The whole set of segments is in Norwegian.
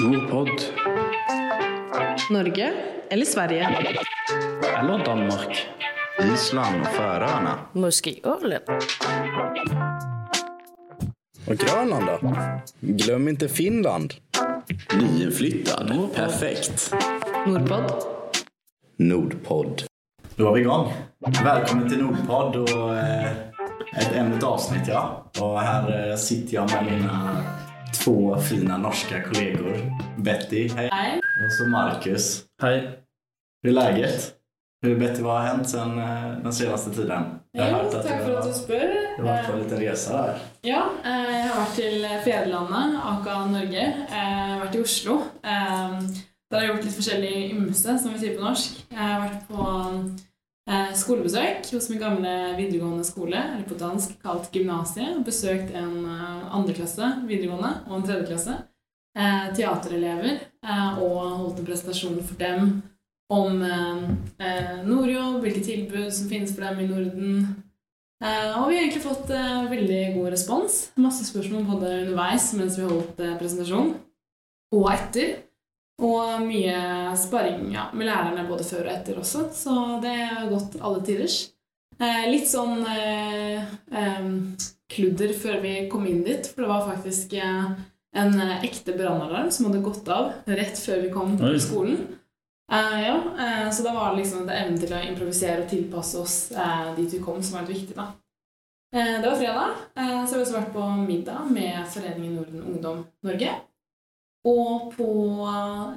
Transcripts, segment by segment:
Nordpod. Norge eller Sverige? Eller Danmark. Island og Färöarna. Muskölen. Og Grønland, da? Glem ikke Finland. Nyinflyttad. Perfekt. Nordpod. Nordpodd. Da är vi igång. Välkommen till Nordpodd och eh, ett ännu avsnitt ja. Och här eh, sitter jag med mina två fina norska kollegor. Betty, hej. Hej. Och så Marcus. Hej. Hur är läget? Hur Betty, vad har hänt sen eh, den senaste tiden? Jag har Jo, takk for at du spør. du har vært på en liten resa der? Ja, eh, jeg har vært til fedrelandet, aka Norge. Eh, Jeg har vært i Oslo. Eh, Der har jeg gjort litt forskjellig ymse, som vi sier på norsk. Jeg har vært på eh, skolebesøk hos min gamle videregående skole, eller på dansk kalt gymnasiet. Besøkt en eh, andreklasse videregående og en tredjeklasse. Eh, teaterelever. eh, Og holdt en presentasjon for dem om eh, eh, Nordjobb, hvilke tilbud som finnes for dem i Norden. Eh, og vi har egentlig fått eh, veldig god respons. Masse spørsmål både underveis mens vi holdt eh, presentasjon, og etter. Og mye sparring ja, med lærerne både før og etter også, så det har gått alle tiders. Eh, litt sånn eh, eh, kludder før vi kom inn dit, for det var faktisk eh, en eh, ekte brannalarm som hadde gått av rett før vi kom til skolen. Eh, ja, eh, så da var det liksom evnen til å improvisere og tilpasse oss dit vi kom, som var litt viktig. da. Eh, det var fredag, eh, så har vi også vært på middag med Foreningen Norden Ungdom Norge. Og på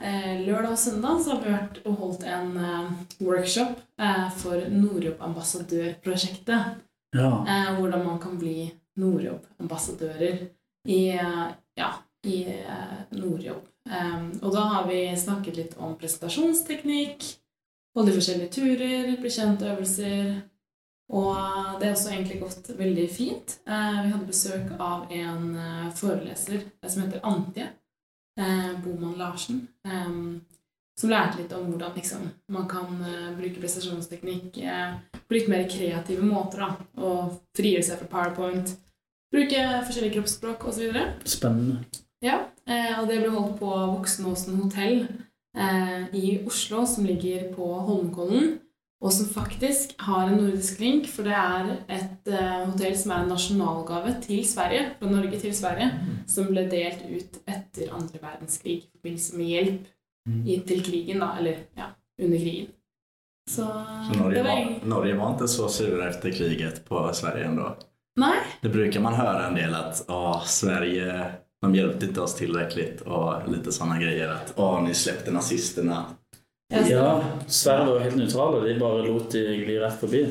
eh, lørdag og søndag så har vi vært og holdt en eh, workshop eh, for Nordjobb-ambassadørprosjektet. Ja. Eh, hvordan man kan bli Nordjobb-ambassadører i, eh, ja, i eh, Nordjobb. Eh, og da har vi snakket litt om presentasjonsteknikk, holde forskjellige turer, bli kjent-øvelser. Og det har også egentlig gått veldig fint. Eh, vi hadde besøk av en foreleser som heter Antje eh, Boman Larsen. eh, som lærte litt om hvordan liksom, man kan eh, bruke prestasjonsteknikk eh, på litt mer kreative måter. da, Og frigjøre seg fra PowerPoint. Bruke forskjellige kroppsspråk osv. Spennende. Ja, eh, og det ble holdt på Voksenåsen hotell eh, i Oslo, som ligger på Holmenkollen. Og som faktisk har en nordisk link, for det er et uh, hotell som er en nasjonalgave til Sverige, fra Norge til Sverige, som ble delt ut etter andre verdenskrig i forbindelse med hjelp mm. til krigen, da, eller ja, under krigen. Så, Så Norge var Norge var ikke så sure etter kriget på Sverige ändå. Nei, Det bruker man høre en del at åh, Sverige, de hjelpte ikke oss tilstrekkelig, og lite sånne greier. At åh, ni släppte nazisterna. Ja, Sverige var helt nøytrale. De bare lot de gli rett forbi.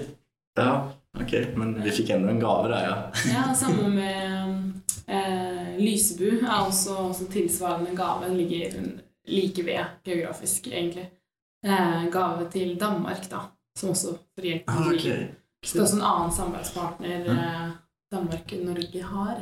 Ja, ok. men vi fikk enda en gave der, ja. Ja, samme med eh, Lysebu er også, også tilsvarende gave. Den ligger like ved geografisk, egentlig. Eh, gave til Danmark, da, som også får hjelp Ah, okay. Så det er også en annen samarbeidspartner eh, Danmark-Norge har.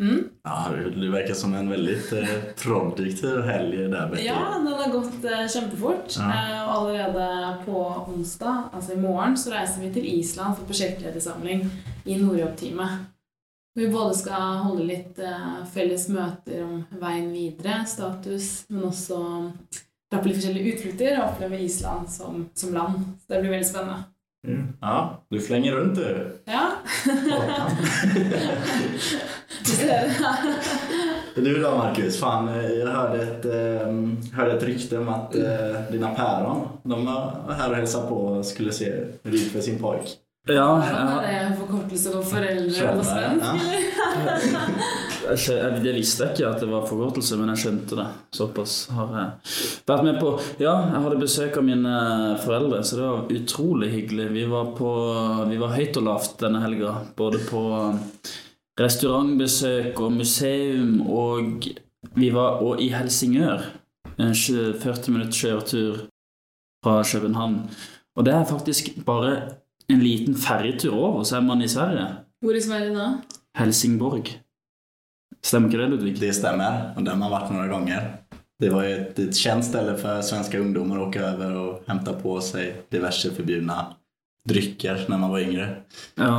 Mm? Ja, du- virker som en veldig eh, produktiv helg der, Betty. Ja, den har gått eh, kjempefort. Ja. Eh, og allerede på onsdag, altså i morgen, så reiser vi til Island for prosjektledersamling i Nordjobb-teamet. Vi både skal holde litt eh, felles møter om veien videre, status, men også dra på litt forskjellige utflukter og oppleve Island som, som land. Så det blir veldig spennende. Ja, Ja, du flenger rundt, du. Ja. Du då Marcus, fan, eh, jag hörde ett, eh, hörde ett rykte om att eh, dina päron, de var här och hälsade på och skulle se hur det gick för sin pojk. Ja, jeg, det forkortelse for foreldre svensk? det visste jeg ikke at det var forkortelse, men jeg skjønte det. Såpass har jeg vært med på. Ja, jeg hadde besøk av mine foreldre, så det var utrolig hyggelig. Vi var, på, vi var høyt og lavt denne helga. Både på restaurantbesøk og museum, og vi var og i Helsingør. En 40 minutts kjøretur fra København. Og det er faktisk bare en liten ferjetur over, så er man i Sverige. Hvor i Sverige da? Helsingborg. Stemmer ikke det, Ludvig? Det stemmer, og den har man noen ganger. gånger. Det var jo et, et kjent sted for svenske ungdommer å åke over og hente på seg diverse förbjudna drikker når man var yngre. Ja,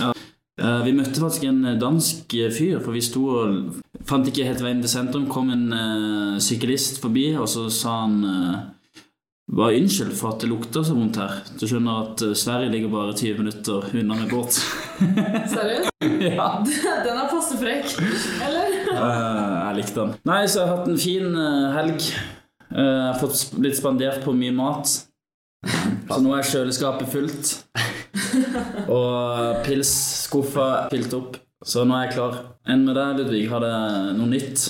ja. Eh, Vi møtte faktisk en dansk fyr, for vi sto og fant ikke helt veien til sentrum. kom en uh, syklist forbi, og så sa han uh, bare unnskyld for at det lukter så vondt her. Du skjønner at eh, Sverige ligger bare 20 minutter unna med båt. Seriøst? ja. Den er passe frekk. Eller? uh, jeg likte den. Nei, så jeg har hatt en fin eh, helg. Eh, Jeg har fått blitt spandert på mye mat. Så nå er kjøleskapet fullt. Og pilsskuffa fylt opp. Så nå er jeg klar. Enn med deg, Ludvig? Har det noe nytt?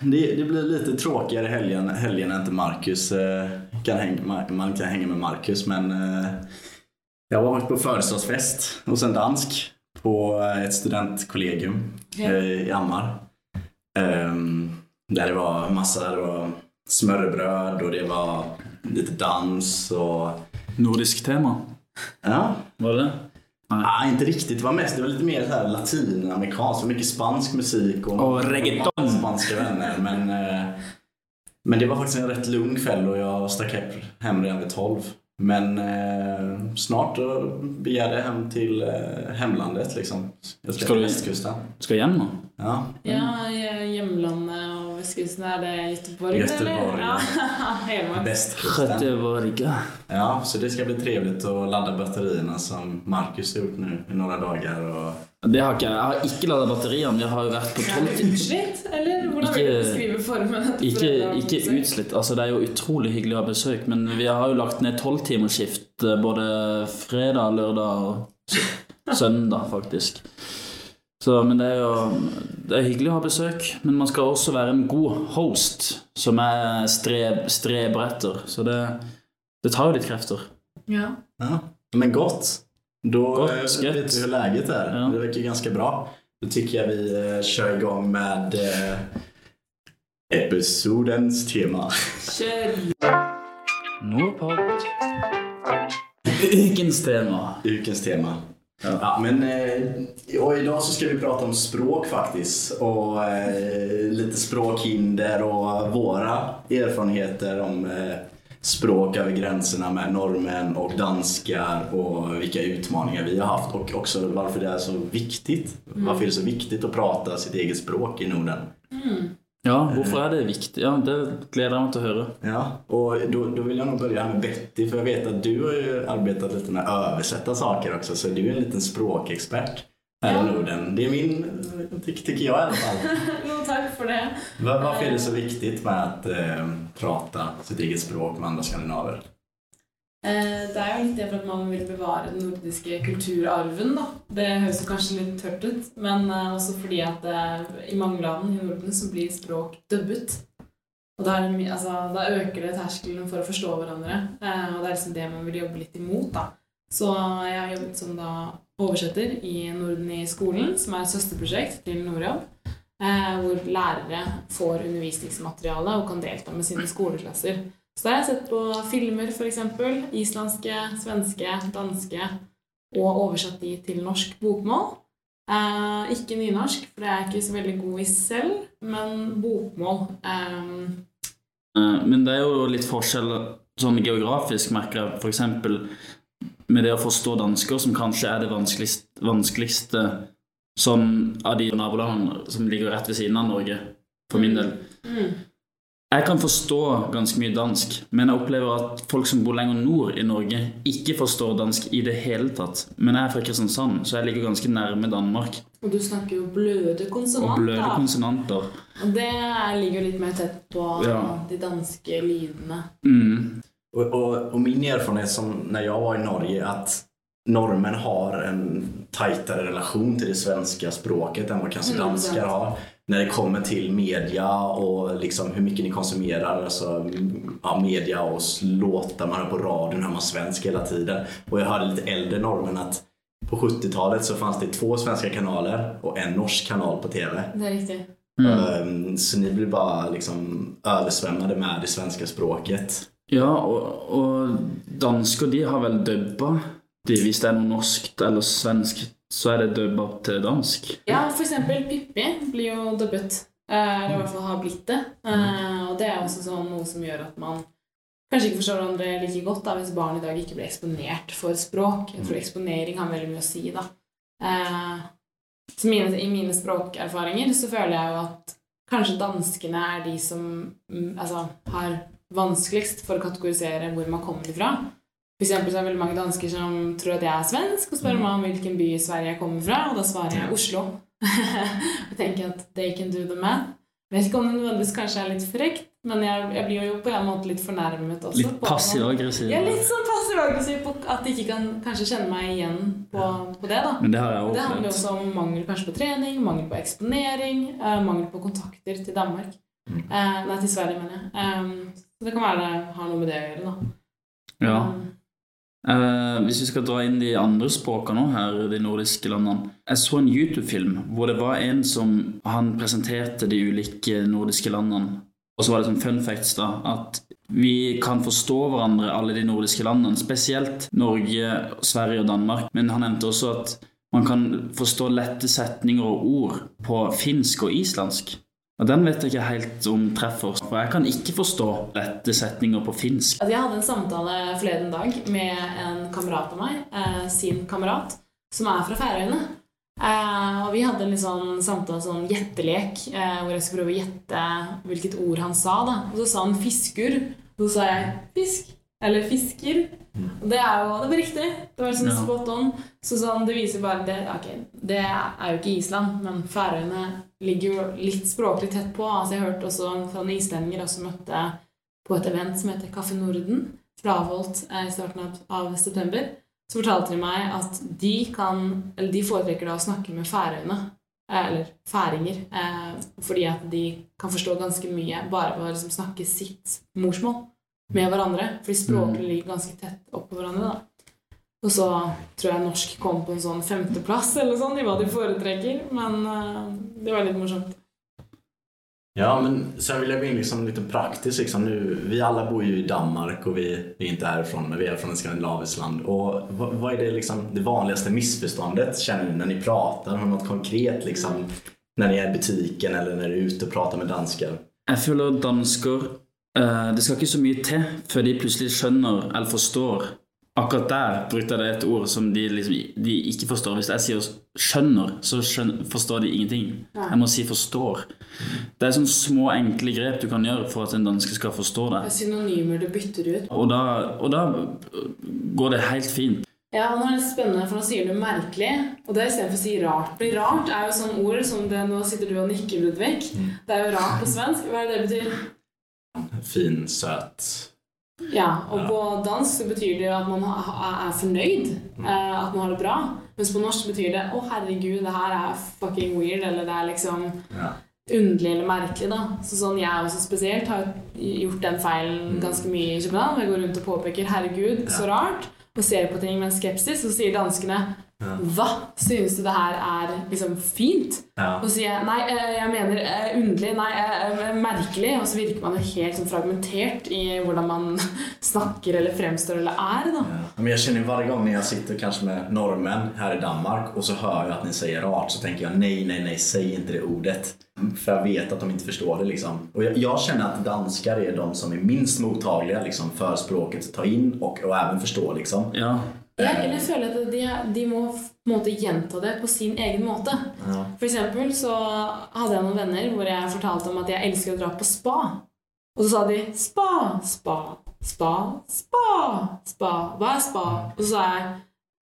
Det, det blir litt tråkigere helgen, helgen enn til Marcus eh, kan henge, man, kan henge med Marcus men jeg har var på födelsedagsfest hos en dansk på et studentkollegium eh, i Ammar. Der det var masse det var smörrebröd och det var lite dans og Nordisk tema? Ja, Var det det? Nej, inte riktigt. Det var mest det var lite mer så här latinamerikanskt. Mycket spansk musik och, Och reggaeton. spanska vänner. Men, eh, men det var faktiskt en rätt lugn kväll och jag stack hem- hem redan vid 12. Men eh, snart då begär jag hem till eh, hemlandet liksom. Jag ska Ska till du- västkusten. Skal hjem nå? Ja. Ja, i hjemlandet og er det Göteborg, Göteborg, ja. Göteborg. Ja, så det ska bli trevligt att ladda batterierna som Marcus har gjort nu i några dagar. Och Det har ikke jeg. Jeg har ikke lada batteriene. Jeg har jo vært på tolv utslitt, eller hvordan vil du Ikke- beskrive formen? Ikke, ikke utslitt. Altså, det er jo utrolig hyggelig å ha besøk, men vi har jo lagt ned tolvtimersskift eh, både fredag, lørdag og søndag, faktisk. Så, men det er jo det er hyggelig å ha besøk, men man skal også være en god host, som er streb, streber etter. Så det, det tar jo litt krefter. Ja. Ja, men godt. Da Gott, eh, vet vi hur läget är. Ja. Det verkar ganska bra. Då tycker jag vi eh, kör igång med eh, episodens tema. Kjør. Nordpod. Ukens tema. Ukens tema. Ja. men eh, och idag så ska vi prata om språk faktiskt. Och eh, lite språkhinder och våra erfarenheter om eh, språk över gränserna med norrmän och danskar och vilka utmaningar vi har haft och också varför det är så viktigt. Varför är det så viktigt att prata sitt eget språk i Norden? Ja, hvorfor er det viktig? Ja, Det gleder jeg meg til å høre. Ja, og da vil jeg nok begynne med Betty for jeg vet at du har jo arbeidet litt med å oversette saker også, så du er en liten språkekspert her Ja. i Norden. Det er min, tykker jeg i hvert fall. no, takk for det. Hvorfor er det så viktig med å uh, prate sitt eget språk med andre skandinaver? Eh, Det er jo litt det for at man vil bevare den nordiske kulturarven. da. Det høres jo kanskje litt tørt ut, men eh, også fordi at eh, i mange land i Norden så blir språk dubbet. Og da, det, altså, da øker det terskelen for å forstå hverandre, og det er liksom det man vil jobbe litt imot. da. Så jeg har jobbet som da oversetter i Norden i skolen, som er et søsterprosjekt til Nordjobb. Eh, hvor lærere får undervisningsmateriale og kan delta med sine skoleklasser. Så da har jeg sett på filmer, f.eks. Islandske, svenske, danske. Og oversatt de til norsk bokmål. Eh, ikke nynorsk, for det er jeg ikke så veldig god i selv, men bokmål. Eh, Eh, Men det er jo litt forskjell sånn geografisk, merker jeg. Eksempel med det å forstå dansker, som kanskje er det vanskeligste, vanskeligste sånn av de nabolandene som ligger rett ved siden av Norge, for min del. mm. Jeg kan forstå ganske mye dansk, men jeg opplever at folk som bor lenger nord i Norge, ikke forstår dansk i det hele tatt. Men jeg er fra Kristiansand, så jeg ligger ganske nærme Danmark. Og du snakker jo bløde Og konsonanter. bløde konsonanter. Og det ligger litt mer tett på Ja. de danske lydene. Mm. Og, og, og, min erfaring som når jeg var i Norge at nordmenn har en tajtare relasjon til det svenske språket än vad kanske 100%. danskar har. När det kommer till media och liksom hur mycket ni konsumerar. Alltså, ja, media och låtar man hör på radion hör man svensk hela tiden. Och jag hörde lite äldre normen att på 70-talet så fanns det två svenska kanaler och en norsk kanal på TV. Det er riktig. Mm. Ehm, Så ni blir bara liksom översvämmade med det svenska språket. Ja, og, och dansker de har vel dubba det, Hvis det noe norskt eller svensk, så er det dubba til dansk. Ja, for eksempel Pippi blir jo dubbet. eh, Eller i hvert fall har blitt det. Eh, Og det er også sånn noe som gjør at man kanskje ikke forstår hverandre like godt da, hvis barn i dag ikke blir eksponert for språk. Jeg tror eksponering har veldig mye å si. da. Eh, så mine, I mine språkerfaringer så føler jeg jo at kanskje danskene er de som mm, altså, har vanskeligst for å kategorisere hvor man kommer ifra. For eksempel så er det veldig mange dansker som tror at jeg er svensk, og spør meg om hvilken by i Sverige jeg kommer fra, og da svarer jeg Oslo. og tenker at they can do the math. Vet ikke om det nødvendigvis kanskje er litt frekt, men jeg, jeg blir jo på en måte litt fornærmet også. Litt passiv-aggressiv. Ja, litt sånn passiv-aggressiv på at de ikke kan kanskje kjenne meg igjen på, på det. da. Men det har jeg Og det handler også om mangel kanskje på trening, mangel på eksponering, uh, mangel på kontakter til Danmark. Eh, nei, til Sverige, mener jeg. Um, så det kan være det har noe med det å gjøre, da. Ja. Um, Eh, hvis vi skal dra inn de andre språkene her, de nordiske landene. Jeg så en YouTube-film hvor det var en som han presenterte de ulike nordiske landene. Og så var det sånn fun facts, da. At vi kan forstå hverandre, alle de nordiske landene. Spesielt Norge, Sverige og Danmark. Men han nevnte også at man kan forstå lette setninger og ord på finsk og islandsk. Og den vet jeg ikke helt om treffer. For jeg kan ikke forstå lette setninger på finsk. Altså, jeg hadde en samtale forleden dag med en kamerat av meg, eh, sin kamerat, som er fra Færøyene. Eh, og vi hadde en litt sånn samtale, sånn gjettelek, eh, hvor jeg skulle prøve å gjette hvilket ord han sa. da. Og så sa han 'fiskur', og så sa jeg 'fisk'. Eller 'fisker'. Og det er jo det var riktig. Det var liksom Ja. spot on. Så sånn, det viser bare det, okay, det er jo ikke Island, men Færøyene ligger jo litt språklig tett på. Altså, jeg hørte også fra noen islendinger jeg også møtte på et event som heter Kaffe Norden, som ble eh, i starten av, av september. Så fortalte de meg at de kan, eller de foretrekker da å snakke med Færøyene, eh, eller færinger, eh, fordi at de kan forstå ganske mye bare ved å liksom snakke sitt morsmål med hverandre. Fordi språkene ligger ganske tett oppå hverandre. da. Og så tror jeg norsk kom på en sånn femteplass eller sånn i hva de foretrekker. Men eh, det var litt morsomt. Ja, men sen vill jag gå in liksom lite praktiskt. Liksom nu, vi alla bor ju i Danmark och vi, vi är inte härifrån, men vi är från ett skandinaviskt land. Och vad, vad är det, liksom, det vanligaste missförståndet känner ni när ni pratar? Har något konkret liksom, när ni är i butiken eller när ni är ute och pratar med danskar? Jeg føler dansker uh, Det skal ikke så mye til før de plutselig skjønner eller forstår. Akkurat der brukte jeg det et ord som de, liksom, de ikke forstår. Hvis jeg sier 'skjønner', så skjønner, forstår de ingenting. Jeg må si 'forstår'. Det er sånne små, enkle grep du kan gjøre for at en danske skal forstå Det deg. er synonymer du bytter ut. Og da, og da går det helt fint. Ja, han er litt spennende, for nå sier du merkelig, og det er istedenfor å si rart. For rart er jo sånn ord som det Nå sitter du og nikker, Ludvig. Det er jo rart på svensk. Hva er det det betyr? Fin, söt. Ja, og på dansk så betyr det jo at man er fornøyd. eh, At man har det bra. Mens på norsk betyr det 'Å, herregud, det her er fucking weird', eller det er liksom Ja. underlig eller merkelig, da. Så sånn jeg også spesielt har gjort den feilen ganske mye i København. Jeg går rundt og påpeker 'herregud, så rart', og ser på ting med en skepsis, og sier danskene 'hva, synes du det her er liksom fint?' Ja. Og så sier jeg 'nei, eh, jeg mener eh, underlig', nei, eh, merkelig', og så virker man jo helt sånn fragmentert i hvordan man snakker eller fremstår eller er, da. Ja, Men jag Hver gang jeg sitter kanskje med nordmenn her i Danmark og så hører jeg at ni sier rart så tenker jeg nei, nei, nei, si ikke det ordet. För jag vet att de inte förstår det liksom. Och jag, jag känner att danskar är de som är minst mottagliga liksom, för språket att ta in och, och även förstå liksom. Ja. Jeg, eller føler at de, de må på en måte gjenta det på sin egen måte. Ja. For eksempel så hadde jeg noen venner hvor jeg fortalte om at jeg elsker å dra på spa. Og så sa de spa, spa, spa, spa, spa. Hva er spa? Og så sa jeg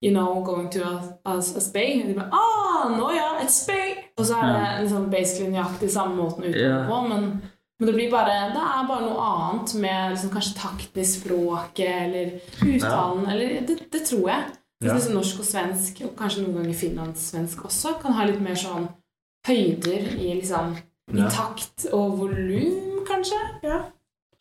you know, going to a, a, a spay. Og de bare ah, nå ja, et spay! Og så er det liksom basically nøyaktig samme måten utenpå, Ja. men men det blir bare, det er bare noe annet med liksom kanskje takten i språket eller uttalen. Eller, det, det tror jeg. Ja. Liksom norsk og svensk, og kanskje noen ganger finlandssvensk også, kan ha litt mer sånn høyder i, liksom, i takt og volum, kanskje. Ja.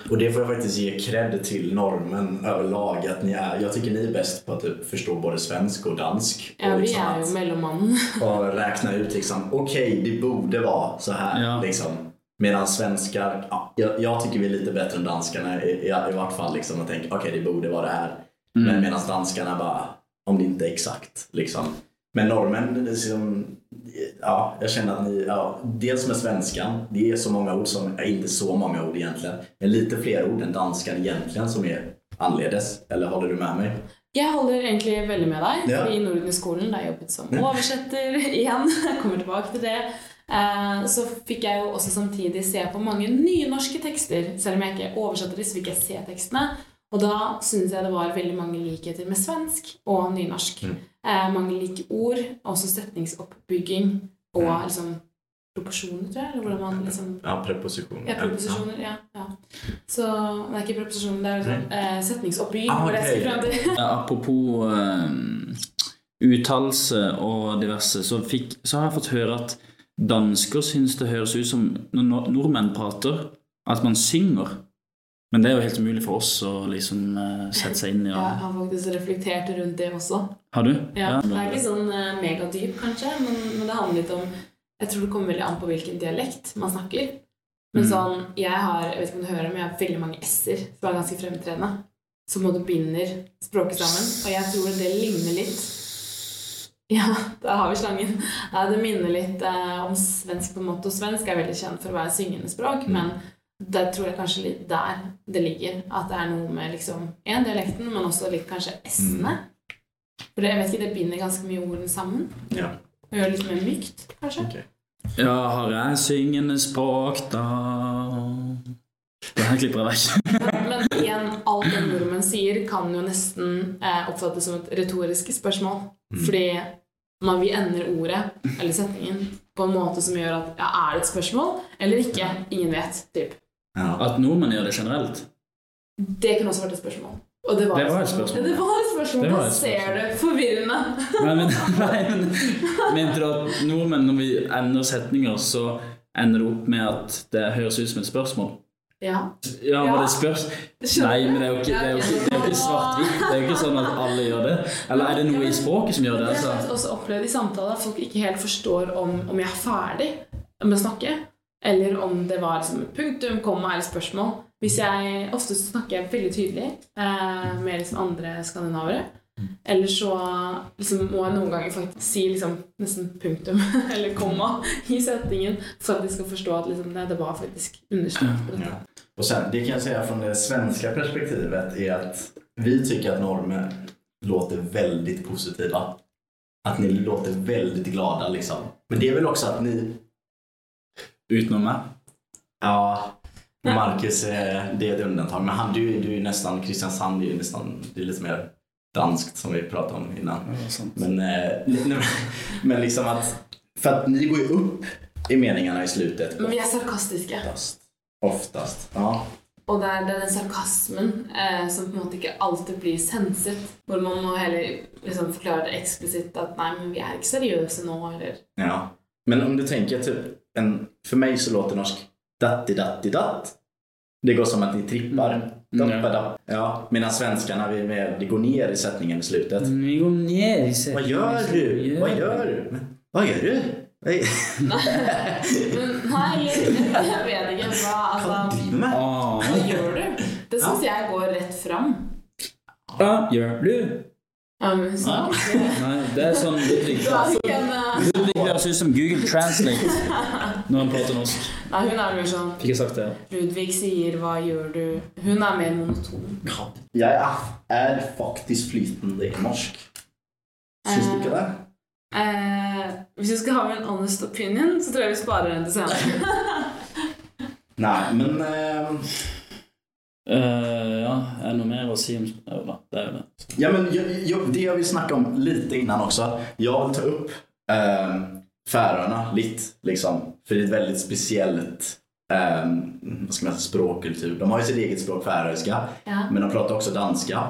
Och det får jag faktiskt ge cred till normen överlag. Att ni är, jag tycker ni är bäst på att typ förstå både svensk och dansk. ja och, vi liksom er är ju mellommannen. och räkna ut liksom, okej, det borde vara så här. Ja. Liksom. Medan svenskar, ja, jag, jag tycker vi är lite bättre än danskarna i, i, i vart fall. Liksom, och tänker okej, det borde vara det här. Men medan danskarna bara, om det inte är exakt. Liksom. Men normen, det är liksom, ja, jag känner att ni, ja, dels med svenskan, det är så många ord som, är inte så många ord egentligen, men lite fler ord än danskan egentligen som är anledes. Eller håller du med mig? Jeg holder egentlig veldig med deg. Ja. I Norden i skolen, da jeg jobbet som oversetter igjen, jeg kommer tilbake til det, eh, så fikk jeg jo også samtidig se på mange nynorske tekster. Selv om jeg ikke oversatte dem, så fikk jeg se tekstene. Og da syns jeg det var veldig mange likheter med svensk og nynorsk. Mm. Eh, mange like ord, også setningsoppbygging og Mm. liksom proporsjoner, tror jeg. Eller hvordan man liksom Ja, preposisjoner. Ja, preposisjoner. Ja. ja. Så det er ikke preposisjoner, det er liksom, eh, setningsoppbygging. Ah, okay. Ja, Apropos uh, uttalelse og diverse, så, fikk, så har jeg fått høre at dansker syns det høres ut som når nordmenn prater, at man synger. Men det er jo helt umulig for oss å liksom eh, sette seg inn i. Jeg har faktisk reflektert rundt det også. Har du? Ja, Det er ikke sånn eh, megadyp, kanskje, men, men det handler litt om Jeg tror det kommer veldig an på hvilken dialekt man snakker. Men Mm. sånn, jeg har jeg vet ikke om du hører, men jeg har veldig mange s-er som er ganske fremtredende. Som både binder språket sammen. Og jeg tror det ligner litt Ja, da har vi slangen. Ja, det minner litt eh, om svensk på en måte. Og svensk er veldig kjent for å være syngende språk, Mm. men der tror jeg kanskje litt der det ligger. At det er noe med liksom én dialekten, men også litt kanskje s-ene. For det, jeg vet ikke, det binder ganske mye ordene sammen. Ja. Og gjør det litt mer mykt, kanskje. Okay. Ja, har jeg syngende språk, da Det her klipper jeg vekk. Men igjen, alt det nordmenn sier, kan jo nesten eh, oppfattes som et retorisk spørsmål. Fordi man, vi ender ordet eller setningen på en måte som gjør at ja, er det et spørsmål eller ikke? Ingen vet. Typ. Ja. At nordmenn gjør det generelt. Det kunne også vært et spørsmål. Og det var, Det var et spørsmål. Det var et spørsmål. Det var Da ser du. Forvirrende. Nei, men, nei, men Mente du at nordmenn, når vi ender setninger, så ender det opp med at det høres ut som et spørsmål? Ja. Ja, var det spørs... Nei, men det er jo ikke, det er jo ikke, det er jo ikke svart-hvitt. Det er jo ikke sånn at alle gjør det. Eller er det noe i språket som gjør det? Jeg har Altså? også opplevd i samtaler at folk ikke helt forstår om, om jeg er ferdig med å snakke, eller om det var liksom punktum, komma eller spørsmål. Hvis jeg, Ofte snakker jeg veldig tydelig eh, med liksom andre skandinavere. Eller så liksom, må jeg noen ganger faktisk si liksom, nesten punktum eller komma i setningen for at de skal forstå at liksom, det, det var faktisk understreket på dette. Ja. Och sen, det kan jag säga från det svenska perspektivet är att vi tycker att normer låter väldigt positiva. Att ni låter väldigt glada liksom. Men det är väl också att ni, Utenom meg? ja, Markus är, det är ett undantag. Men han, du, du är nesten, nästan, Kristiansand är ju nästan, det är lite mer danskt som vi pratade om innan. Ja. Men, eh, men, men liksom att, för att ni går ju upp i meningarna i slutet. Men vi er sarkastiske. Oftast. Oftast. Ja. Og det er, det er den sarkasmen eh, som på en måte ikke alltid blir senset. Hvor man må heller liksom forklare det eksplisitt at nei, men vi er ikke seriøse nå, eller Ja. Men om du tenker typ en, för mig så låter norsk datti datti datt. Det går som att ni trippar. Mm. Dappa, dapp. Ja. Medan svenskarna, vi med, det går ner i sättningen i slutet. Vi går ner i Vad gör du? Vad gör du? Men, vad gör du? Nei, jeg vet ikke. Hva, Hva altså, driver du med? Hva gjør du? Det syns jeg går rett fram. hva gjør du? Ja, men så, Nei, det er sånn Ludvig ikke eh, Ludvig høres ut som Google Translate når han prater norsk. Nei, hun er mer sånn Fikk jeg sagt det? Ludvig sier 'hva gjør du?' Hun er mer monoton. Ja, jeg er, er faktisk flytende i norsk. Syns du ikke det? Eh, hvis vi skal ha en honest opinion, så tror jeg vi sparer den til senere. Nei, men eh, Eh, ja, er det noe mer å si om Jo det er jo det. Ja, men jag, jag, det jeg vil snakke om lite innan också. Jag vill ta upp eh, Färöarna lite, liksom. För det är ett väldigt speciellt um, vad ska man säga, språkkultur. De har ju sitt eget språk, färöiska, Ja. men de pratar också danska.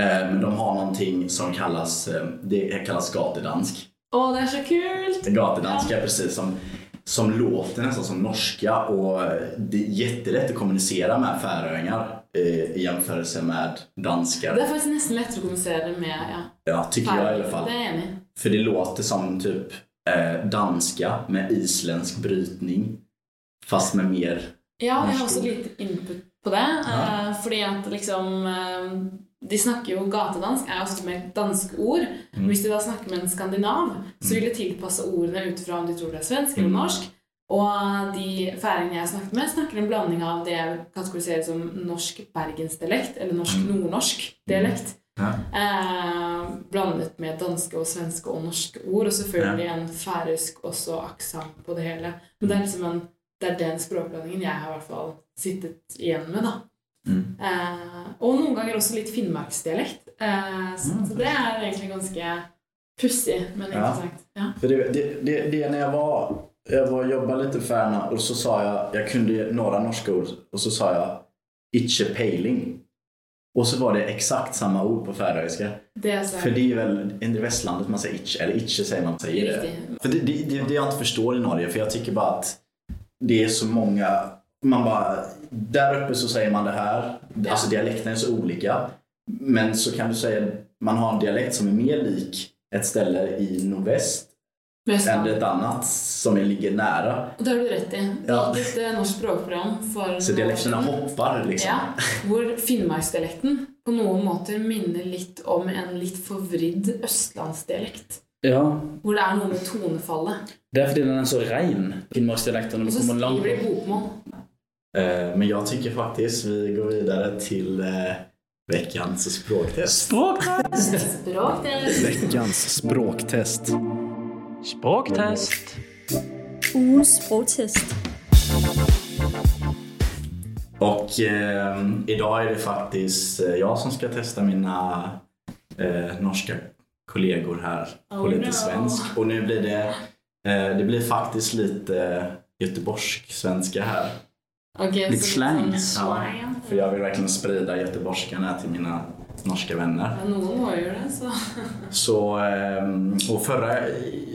Eh, men de har någonting som kallas, eh, det kallas gatudansk. Å, det er så kult! Gatedansk, ja, precis som, som låter nästan som norska och det är jättelätt att kommunicera med färöingar eh, i jämförelse med danskar. Det er faktisk nesten lättare å kommunisere med ja. Ja, tycker jag i alla fall. Det er jeg enig i. För det låter som typ eh, danska med isländsk brytning. Fast med mer... Ja, jeg har också litt input på det. eh, fordi at liksom eh, De snakker jo gatedansk, er jo ofte med danske ord. Mm. Hvis de da snakker med en skandinav, så vil de tilpasse ordene ut fra om de tror det er svensk eller Mm. norsk. Og de færingene jeg har snakket med, snakker en blanding av det jeg kategoriserer som norsk bergensdialekt, eller norsk Mm. nordnorsk dialekt. Ja. Eh, blandet med danske og svenske og norske ord, og selvfølgelig en færøysk også aksent på det hele. Men det er liksom en, det er den språkblandingen jeg har i hvert fall sittet igjen med, da. Mm. Eh, og noen ganger også litt finnmarksdialekt. Eh, så, Mm. så det er egentlig ganske pussig, men interessant. Ja. För det, det, det, det når jeg var, jeg var jobbade lite Färna og så sa jeg Jeg kunde noen norske ord og så sa jeg 'ikke peiling. Og så var det eksakt samme ord på färöiska. Det er vel För det i Vestlandet man sier 'ikke', eller 'ikke' sier man sier det. For För det, det, det, det jeg ikke forstår i Norge, for jeg syns bare at det er så många, man bara, där uppe så säger man det här, alltså dialekterna är så olika. Men så kan du säga, man har en dialekt som är mer lik ett ställe i nordväst än et ett annat som ligger nära. Og det har du rett i. Ja. Et norsk språkprogram for Så dialekterna hoppar liksom. Ja, hvor finnmarksdialekten på noen måter minner litt om en litt forvridd østlandsdialekt. Ja, Hvor det er noe med tonefallet. det er fordi den er så rein, finnmarksdialekten, Og så skriver de bokmål. Eh, Men jag tycker faktiskt vi går vidare till eh, veckans språktest. Språktest! språktest. Veckans språktest. Språktest. Ugens sprogtest. Och eh, idag är det faktiskt eh, jag som ska testa mina eh, norska kollegor här på Oh lite no. svensk. Och nu blir det, eh, det blir faktiskt lite göteborgsk svenska här. Ok, Litt så slang. Ja. För jag vill verkligen sprida göteborgskan här till mina norska vänner. Ja, någon har jo det, så Så, ehm, och förra,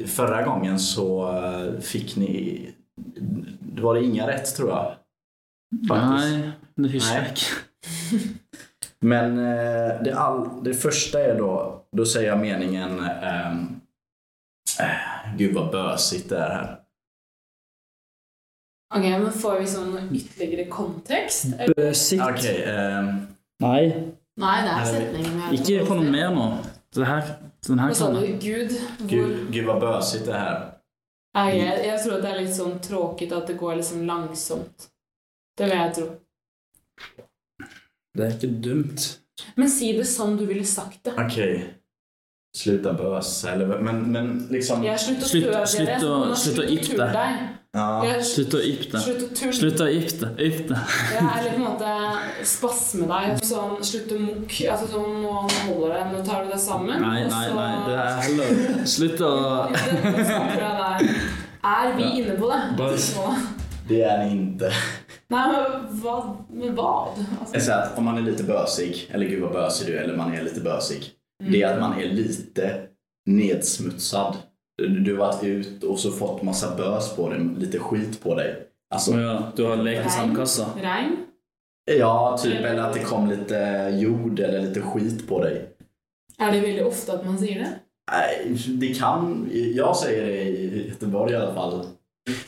förra gången så eh, fick ni, det var det inga rätt tror jag. Faktiskt. Nei, det Nei. Men eh, det, all, det första är då, då säger jag meningen ehm, eh, Gud vad bösigt det är här. Ok, men får vi sånn ytterligere kontekst? Bøsikt. Okay, um... Nei, Nei, det er setningen vi har ikke på noe mer nå. Det her, den her Hva sa du? Gud? Hvor Gud, Gud vad bösigt det är här. Nei, jeg, jeg tror det er litt sånn tråkigt at det går liksom langsomt. Det vil jeg tro. Det er ikke dumt. Men si det som du ville sagt det. Ok. Slutt å bøse, eller men, men liksom... Slutt å Slutt- slutt å- slutt å slutt deg. Deg. Ja. Slutt å yppe. Slutt å tulle. Slutt å yppe. Yppe. Jeg er litt på en måte spasme deg. Sånn, slutt å mukke. Altså sånn, nå holder det. Nå tar du deg sammen. Nei, og nei, så- nei. Det er heller Slutt å Det. Er vi inne på det? Bare- Så. Det er ni ikke. Nei, men hva? Men hva? Altså, Jeg att om man er litt bøsig, eller gud hvor bøsig du eller man er litt bøsig, mm. Det er at man er litt nedsmutsad. Du, har varit ut och så fått massa bös på dig, lite skit på dig. Alltså, ja, du har lekt i sandkassa. Regn? ja, typ eller att det kom lite jord eller lite skit på dig. Er det veldig ofte at man sier det? Nej, det kan, jag säger det i Göteborg i alla fall.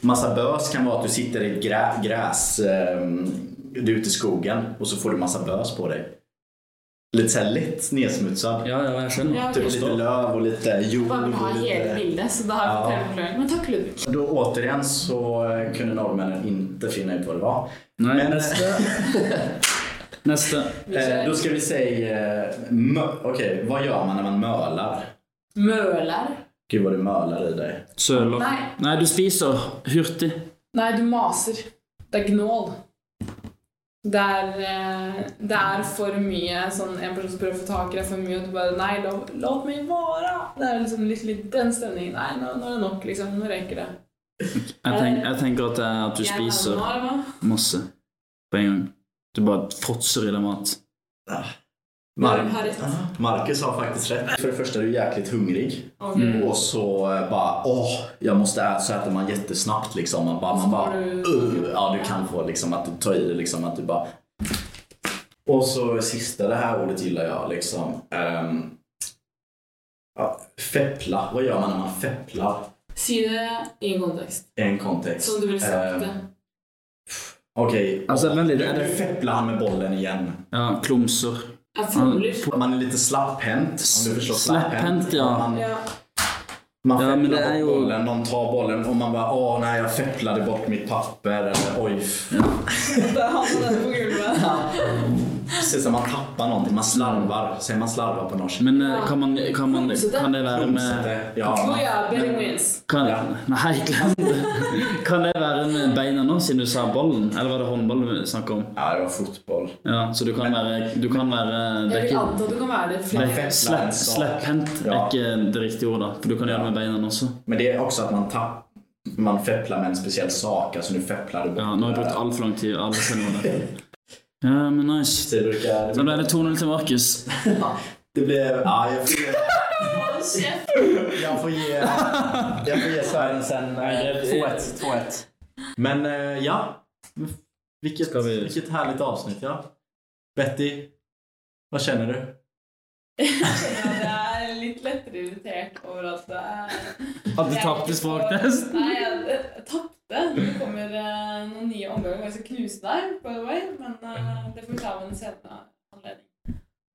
Massa bös kan vara att du sitter i grä, gräs, ehm, du är ute i skogen och så får du massa bös på dig. Lite såhär nesmutsa. nedsmutsad. Ja, ja, jeg skjønner. Ja, Typ lite löv och lite jord. Bare ha hele bildet, så da har jeg Ja. hele. Men takk, Ludvig. Da återigen så kunne nordmennene ikke finne ut hva det var. Nei, Men- neste. Neste. Eh, då ska vi säga... Eh, mö- Okej, vad gör man när man mölar? Møler? Gud vad du mölar i dig. Søler. Nei. Nei, du spiser hurtig. Nei, du maser. Det er gnål. Det er, eh, det er for mye sånn En person som prøver å få tak i deg for mye, og du bare Nei, la, la meg være! Det er liksom litt, litt den stemningen. Nei, nå, nå er det nok, liksom. Nå røyker det. Jeg, tenk, jeg tenker at er at du Jeg spiser er masse på en gang. Du bare fråtser i deg mat. Mar- rett. Marcus har faktiskt rätt. För det första, du är jäkligt hungrig. Mm. Och så bare, bara, åh, jag måste äta. Så äter man jättesnabbt liksom. Man bara, Och man bara får ja du kan få liksom att du tar i det liksom att du bara. Och så sista, det här ordet gillar jag liksom. Um, ja, feppla, vad gör man när man fepplar? Si det i en kontekst. I en kontext. Som du ville sagt Ehm, det. Okej, Alltså, är det- nu fepplar han med bollen igen. Ja, klumser. Fomler. Man er litt slapphendt. Slapphänt, ja. Man, Ja. Man Ja, men det er bort bollen, de tar bollen og man bare åh nej jeg fepplade bort mitt papper eller oif. Der havna den på gulvet. Precis som man tappar någonting. Man slarvar. Säger man slarvar på norsk? Men ja. kan, man, kan, man, kan det være med Klumsete. Ja. Kan, Nei, glem det. Kan det være med beina nå, siden du sa bollen? Eller var det håndball du snakket om? ja, det var fotboll. Ja, Så du kan være, du kan være det er Jeg vil ikke, du kan være det det flere. er Slepphendt er ikke det riktige ordet, for du kan gjøre det med beina også. Men det er også at man tapper man fepler med en spesiell sak. altså du fepler du Ja, Nå har jeg brukt altfor lang tid. Alle det. Ja, men nice. Det brukar... Da ble det 2-0 til Markus. Det ble Ja, jeg får gi Jeg får gi, jag får ge Sören sen eh, 2-1. 2-1. Men eh, ja, vilket, Ska vi- hvilket herlig avsnitt. Ja. Betty, hva kjenner du? Jeg er litt lettere irritert over at det er At du i språktest? Nei, jeg, jeg tapte. Det kommer uh, noen nye omganger. ganske knusende her, by the way, men uh, det får vi ta med en senere anledning.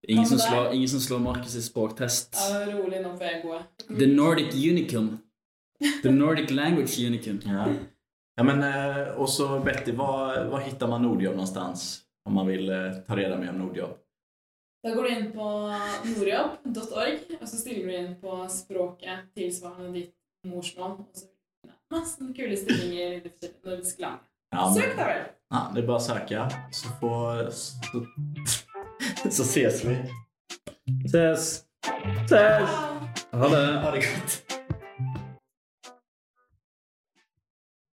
Ingen som slår, ingen som slår Markus i språktest. Ja, rolig, nå for egoet. The Nordic Unicum. The Nordic Language Unicum. Ja. Ja, men, eh, och Betty, var, var hittar man Nordjobb någonstans? Om man vill eh, ta reda mer om Nordjobb. Da går du inn på nordjobb.org, og så stiller du inn på språket tilsvarende ditt morsmål. Og så vil masse kule stillinger i nordisk land. Ja, men- Søk da vel! Ja, det er bare å søke. Så, får, så, så ses vi. Ses. Ses. Ha det. Ha det gott.